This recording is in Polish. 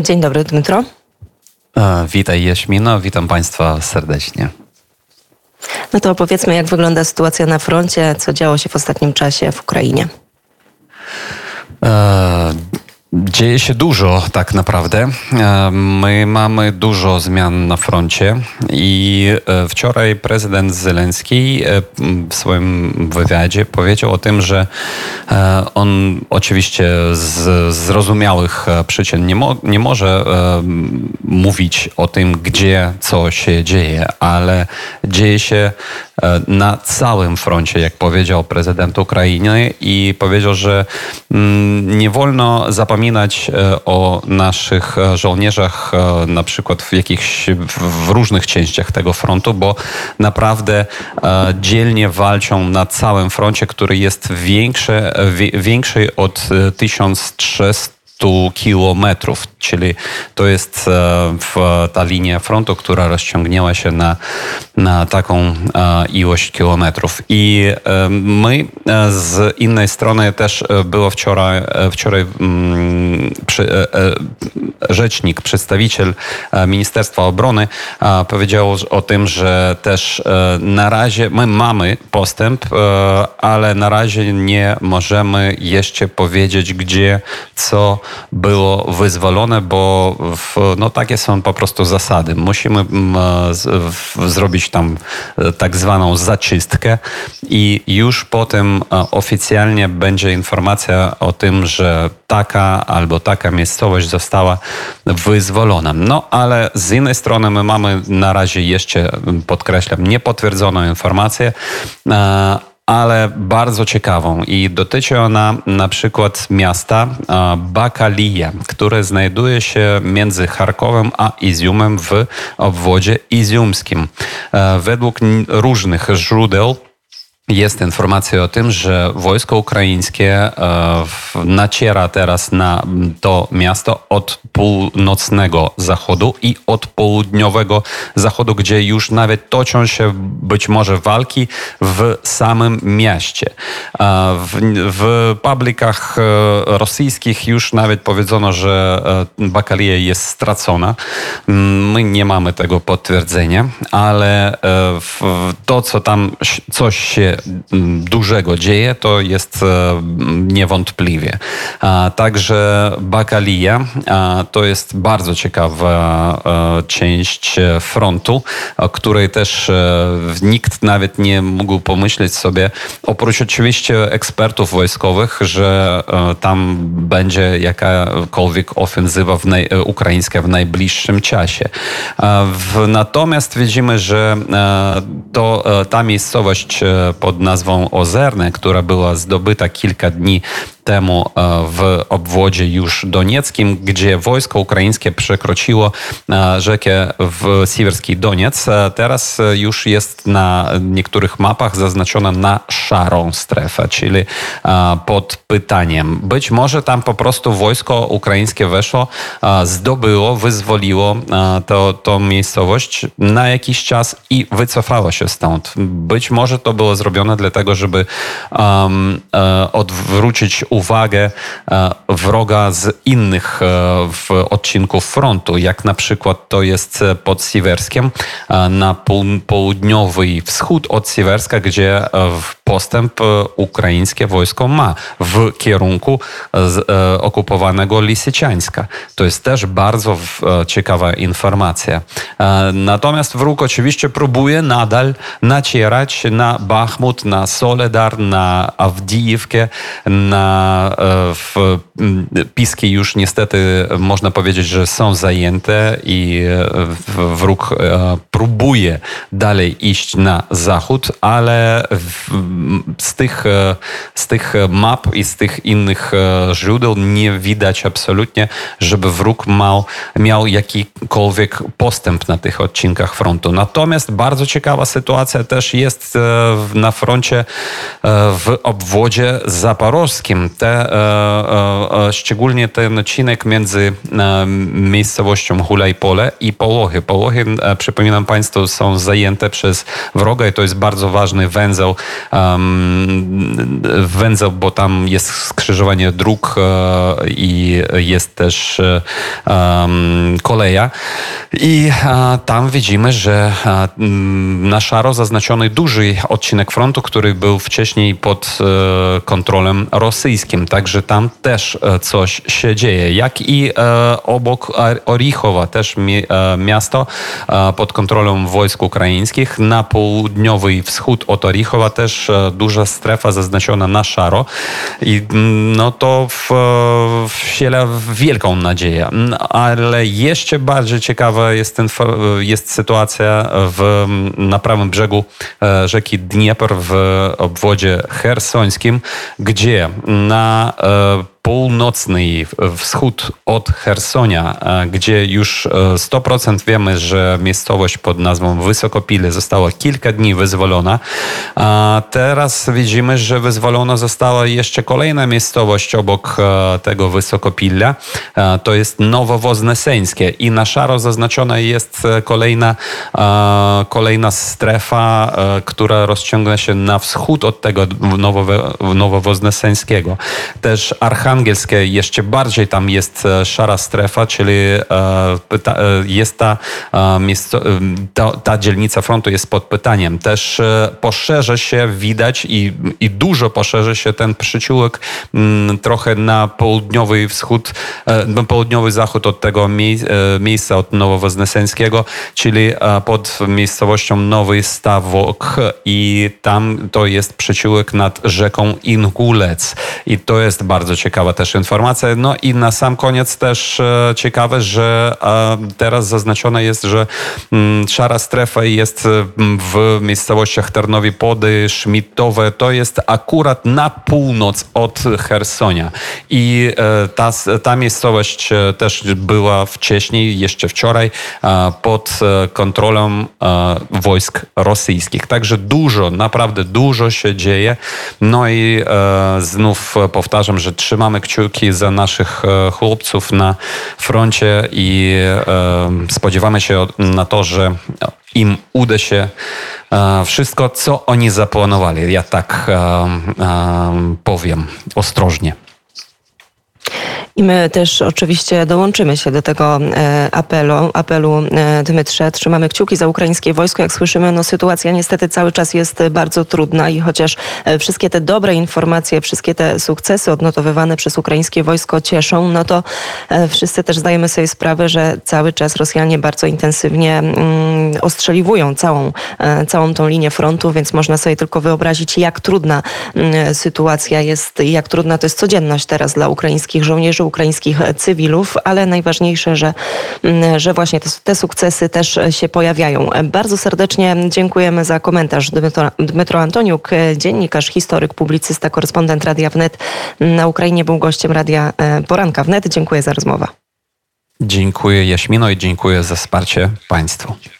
Dzień dobry, Dmytro. Witaj Jaśmino, witam Państwa serdecznie. No to opowiedzmy, jak wygląda sytuacja na froncie, co działo się w ostatnim czasie w Ukrainie. Dzieje się dużo tak naprawdę. My mamy dużo zmian na froncie i e, wczoraj prezydent Zelenski e, w swoim wywiadzie powiedział o tym, że e, on oczywiście z zrozumiałych przyczyn nie, mo nie może mówić o tym, gdzie co się dzieje, ale dzieje się na całym froncie, jak powiedział prezydent Ukrainy i powiedział, że mm, nie wolno zapominać e, o naszych e, żołnierzach e, na przykład w jakichś w różnych częściach tego frontu, bo naprawdę dzielnie walczą na całym froncie, który jest większy, większy od 1300 100 kilometrów, czyli to jest e, ta linia frontu, która rozciągnęła się na, na taką e, ilość kilometrów. I e, my z innej strony też było wczoraj, wczoraj mm, przy, rzecznik, przedstawiciel Ministerstwa Obrony powiedział o tym, że też na razie my mamy postęp, ale na razie nie możemy jeszcze powiedzieć, gdzie, co było wyzwolone, bo w, no, takie są po prostu zasady. Musimy mm, z, zrobić tam e, tak zwaną zaczystkę i już potem e, oficjalnie będzie informacja o tym, że taka albo taka miejscowość została wyzwolona. No ale z innej strony my mamy na razie jeszcze, podkreślam, niepotwierdzoną informację, e, ale bardzo ciekawą i dotyczy ona na przykład miasta Bakalija, które znajduje się między Charkowem a Iziumem w obwodzie iziumskim. E, według różnych źródeł jest informacja o tym, że wojsko ukraińskie e, naciera teraz na to miasto od północnego zachodu i od południowego zachodu, gdzie już nawet toczą się być może walki w samym mieście. W, w publikach e, rosyjskich już nawet powiedziano, że e, Bakalia jest stracona. My nie mamy tego potwierdzenia, ale to, co tam coś się dużego dzieje, to jest e, niewątpliwie. Także Bakalia to jest bardzo ciekawa e, część frontu, o której też e, nikt nawet nie mógł pomyśleć sobie, oprócz oczywiście ekspertów wojskowych, że tam będzie jakakolwiek ofensywa w naj, ukraińska w najbliższym czasie. Natomiast widzimy, że to ta miejscowość pod nazwą Ozerne, która była zdobyta kilka dni temu e, w obwodzie już donieckim, gdzie wojsko ukraińskie przekroczyło e, rzekę w Siwerski Doniec. E, teraz już jest na niektórych mapach zaznaczona na szarą strefę, czyli pod pytaniem. Być może tam po prostu wojsko ukraińskie weszło, zdobyło, wyzwoliło to, tą miejscowość na jakiś czas i wycofało się stąd. Być może to było zrobione dlatego, żeby um, odwrócić uwagę e, wroga z innych e, odcinków frontu, jak na przykład to jest pod Siwerskiem na południowy wschód od Siwerska, gdzie postęp ukraińskie wojsko ma w kierunku okupowanego Lisyciańska. To jest też bardzo ciekawa informacja. Natomiast wróg oczywiście próbuje nadal nacierać na Bachmut, na Soledar, na Awdijivkę, na E, w Piski już niestety można powiedzieć, że są zajęte i e, wróg e, próbuje dalej iść na zachód, ale z tych, z tych map i z tych innych źródeł nie widać absolutnie, żeby wróg miał, miał jakikolwiek postęp na tych odcinkach frontu. Natomiast bardzo ciekawa sytuacja też jest na froncie w obwodzie zaporożskim te, e, e, szczególnie ten odcinek między e, miejscowością Hulaj Pole i Połochy. Połochy, przypominam państwo są zajęte przez wroga i to jest bardzo ważny węzeł, węzeł, bo tam jest skrzyżowanie dróg e, i jest też koleja. I tam widzimy, że na szaro zaznaczony duży odcinek frontu, który był wcześniej pod e, kontrolą rosyjskim. Także tam też e, coś się dzieje. Jak i e, obok Orichowa, też e, miasto pod kontrolą wojsk ukraińskich. Na południowy wschód od Orichowa też duża strefa zaznaczona na szaro. I mm, no to w, wielką nadzieję. Ale jeszcze bardziej ciekawa jest, ten, jest sytuacja w, na prawym brzegu rzeki Dnieper w obwodzie hersońskim, gdzie na e, północny wschód od Hersonia, e, gdzie już 100% e, wiemy, że miejscowość pod nazwą Wysokopile została kilka dni wyzwolona. A teraz widzimy, że wyzwolona została jeszcze kolejna miejscowość obok e, tego Wysokopilla. To jest Nowowozneseńskie i na szaro zaznaczona jest kolejna, kolejna strefa, która rozciąga się na wschód od tego Nowowozneseńskiego. Też Archa Archangelskie jeszcze bardziej tam jest e, szara strefa, czyli e, e, jest ta, ta, ta dzielnica frontu jest pod pytaniem. Też poszerza się, widać i, i dużo poszerza się ten przyciółek mm, trochę na południowy wschód, na południowy zachód od tego miejsca, od Nowowozneseńskiego, czyli pod miejscowością Nowy Stawok i tam to jest przyciółek nad rzeką Ingulec i to jest bardzo ciekawe ciekawa też informacja. No i na sam koniec też e, ciekawe, że teraz zaznaczone jest, że mm, szara strefa jest w miejscowościach Tarnowi Pody, Szmitowe. To jest akurat na północ od Hersonia. I e, ta, ta miejscowość e, też była wcześniej, jeszcze wczoraj, pod kontrolą wojsk rosyjskich. Także dużo, naprawdę dużo się dzieje. No i znów powtarzam, że trzymamy trzymamy kciuki za naszych e, chłopców na froncie i e, spodziewamy się na to, że im uda się e, wszystko, co oni zaplanowali. Ja tak powiem ostrożnie. I my też oczywiście dołączymy się do tego e, apelu, apelu e, Dmytrze. Trzymamy kciuki za ukraińskie wojsko. Jak słyszymy, no sytuacja niestety cały czas jest bardzo trudna i chociaż e, wszystkie te dobre informacje, wszystkie te sukcesy odnotowywane przez ukraińskie wojsko cieszą, no to wszyscy też zdajemy sobie sprawę, że cały czas Rosjanie bardzo intensywnie mm, ostrzeliwują całą, całą tą linię frontu, więc można sobie tylko wyobrazić, jak trudna mm, sytuacja jest i jak trudna to jest codzienność teraz dla ukraińskich żołnierzy ukraińskich cywilów, ale najważniejsze, że, mm, że właśnie te, te sukcesy też się pojawiają. Bardzo serdecznie dziękujemy za komentarz Dmytro, Dmytro Antoniuk, dziennikarz, historyk, publicysta, korespondent Radia Wnet na Ukrainie, był gościem Radia e, Poranka Wnet. Dziękuję za rozmowę. Dziękuję Jaśmino i dziękuję za wsparcie Państwu.